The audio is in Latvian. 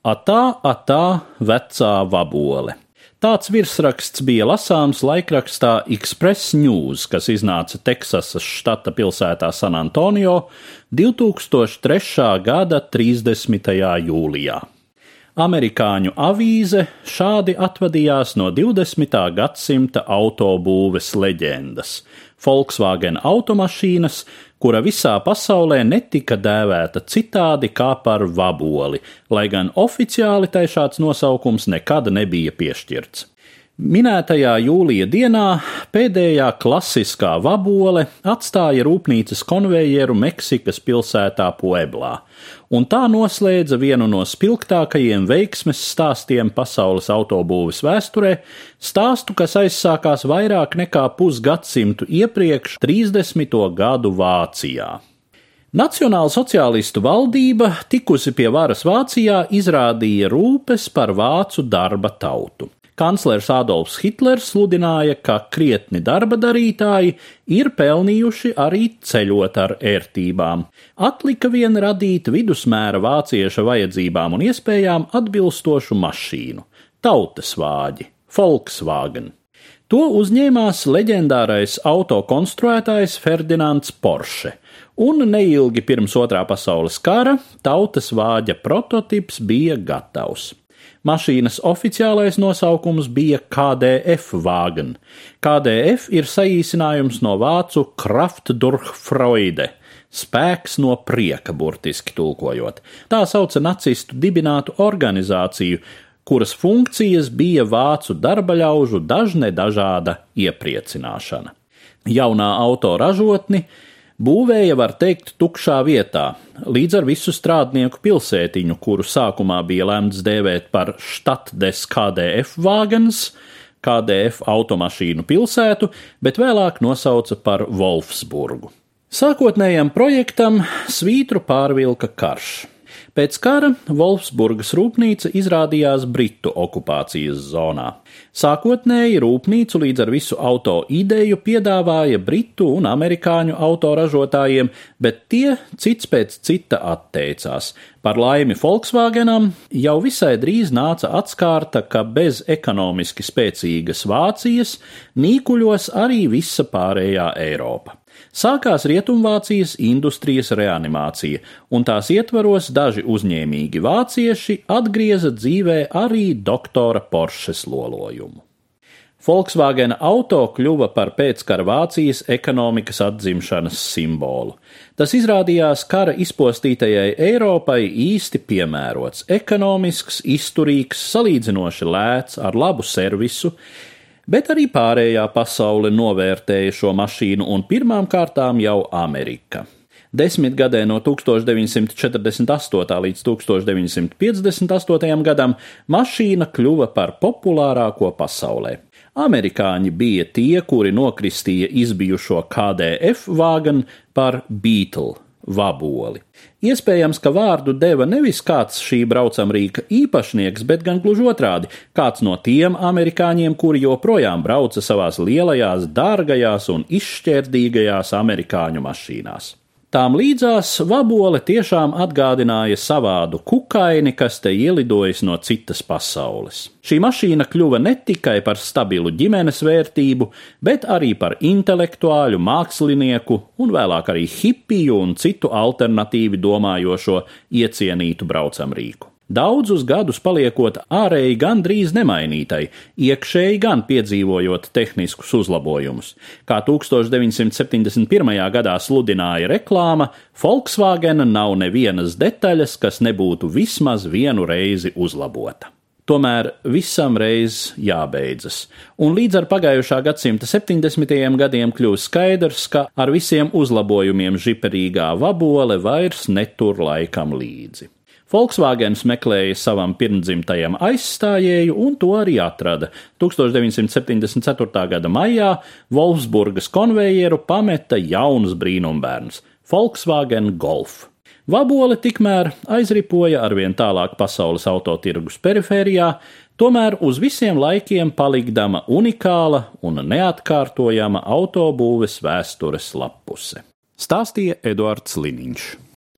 Atā, atā, vecā vabole. Tāds virsraksts bija lasāms laikrakstā Express News, kas iznāca Teksasas štata pilsētā San Antonio 2003. gada 30. jūlijā. Amerikāņu avīze šādi atvadījās no 20. gadsimta autobūves leģendas - Volkswagen automašīnas, kura visā pasaulē netika dēvēta citādi kā par vaboli, lai gan oficiāli tai šāds nosaukums nekad nebija piešķirts. Minētajā jūlija dienā pēdējā klasiskā vabole atstāja rūpnīcas konvejeru Meksikas pilsētā Pueblā, un tā noslēdza vienu no spilgtākajiem veiksmes stāstiem pasaules autobūves vēsturē, stāstu, kas aizsākās vairāk nekā pusgadsimtu iepriekš 30. gadu Vācijā. Nacionāla sociālistu valdība, tikusi pie varas Vācijā, izrādīja rūpes par vācu darba tautu kanclers Adolfs Hitlers sludināja, ka krietni darba darītāji ir pelnījuši arī ceļot ar ērtībām. Atlika vien radīt vidusmēra vācieša vajadzībām un iespējām atbilstošu mašīnu - tautas vāģi, Volkswagen. To uzņēmās leģendārais autokonstruētājs Ferdinands Porsche, un neilgi pirms otrā pasaules kara tautas vāģa prototyps bija gatavs. Mašīnas oficiālais nosaukums bija KDF Wagen. KDF ir saīsinājums no vācu Kraft durch Freude. Spēks no prieka, burtiski tulkojot. Tā sauca nacistu dibinātu organizāciju, kuras funkcijas bija vācu darbaļaužu dažne dažāda iepriecināšana. Jaunā autoražotni būvēja, var teikt, tukšā vietā, līdz ar visu strādnieku pilsētiņu, kuru sākumā bija lemts dēvēt par Stadtdes KDF Wagens, KDF automašīnu pilsētu, bet vēlāk nosauca par Wolfsburgu. Sākotnējam projektam svītru pārvilka karš. Pēc kara Wolfsburgas rūpnīca izrādījās Britu okupācijas zonā. Sākotnēji rūpnīcu līdz ar visu auto ideju piedāvāja Britu un amerikāņu autoražotājiem, bet tie cits pēc cita atteicās. Par laimi Volkswagenam jau visai drīz nāca atskārta, ka bez ekonomiski spēcīgas Vācijas nīkuļos arī visa pārējā Eiropa. Sākās Rietumvācijas industrijas reanimācija, un tās ietvaros daži uzņēmīgi vācieši atgrieza dzīvē arī doktora Poršes lolojumu. Volkswagen auto kļuva par pēckara Vācijas ekonomikas atzimšanas simbolu. Tas izrādījās kara izpostītajai Eiropai īsti piemērots, ekonomisks, izturīgs, salīdzinoši lēts, ar labu servisu, bet arī pārējā pasaule novērtēja šo mašīnu un pirmām kārtām jau Amerika. Desmitgadē no 1948. līdz 1958. gadam mašīna kļuva par populārāko pasaulē. Amerikāņi bija tie, kuri nokristīja izbijušo KDF vāganu par Beatle vaboli. Iespējams, ka vārdu deva nevis kāds šī braucamrīka īpašnieks, bet gan gluži otrādi - kāds no tiem amerikāņiem, kuri joprojām brauca savās lielajās, dārgajās un izšķērdīgajās amerikāņu mašīnās. Tām līdzās vabole tiešām atgādināja savādu kukaini, kas te ielidojas no citas pasaules. Šī mašīna kļuva ne tikai par stabilu ģimenes vērtību, bet arī par intelektuāļu, mākslinieku un vēlāk arī hipiju un citu alternatīvi domājošo iecienītu braucamrīku daudzus gadus paliekot ārēji gandrīz nemainītai, iekšēji gan piedzīvojot tehniskus uzlabojumus. Kā 1971. gadā sludināja reklāma, Volkswagen nav nevienas detaļas, kas nebūtu vismaz vienu reizi uzlabota. Tomēr visam reiz jābeidzas, un līdz ar pagājušā gadsimta 70. gadiem kļūst skaidrs, ka ar visiem uzlabojumiem žiperīgā vabole vairs netur laikam līdzi. Volkswagens meklēja savam pirmdzimtajam aizstājēju, un to arī atrada. 1974. gada maijā Wolfsburgas konvejeru pameta jauns brīnumbērns - Volkswagen Golf. Vabole tikmēr aizripoja arvien tālāk pasaules autotirgus perifērijā, tomēr uz visiem laikiem palikdama unikāla un neatkārtojama autobūves vēstures lapuse. Stāstīja Eduards Liniņš.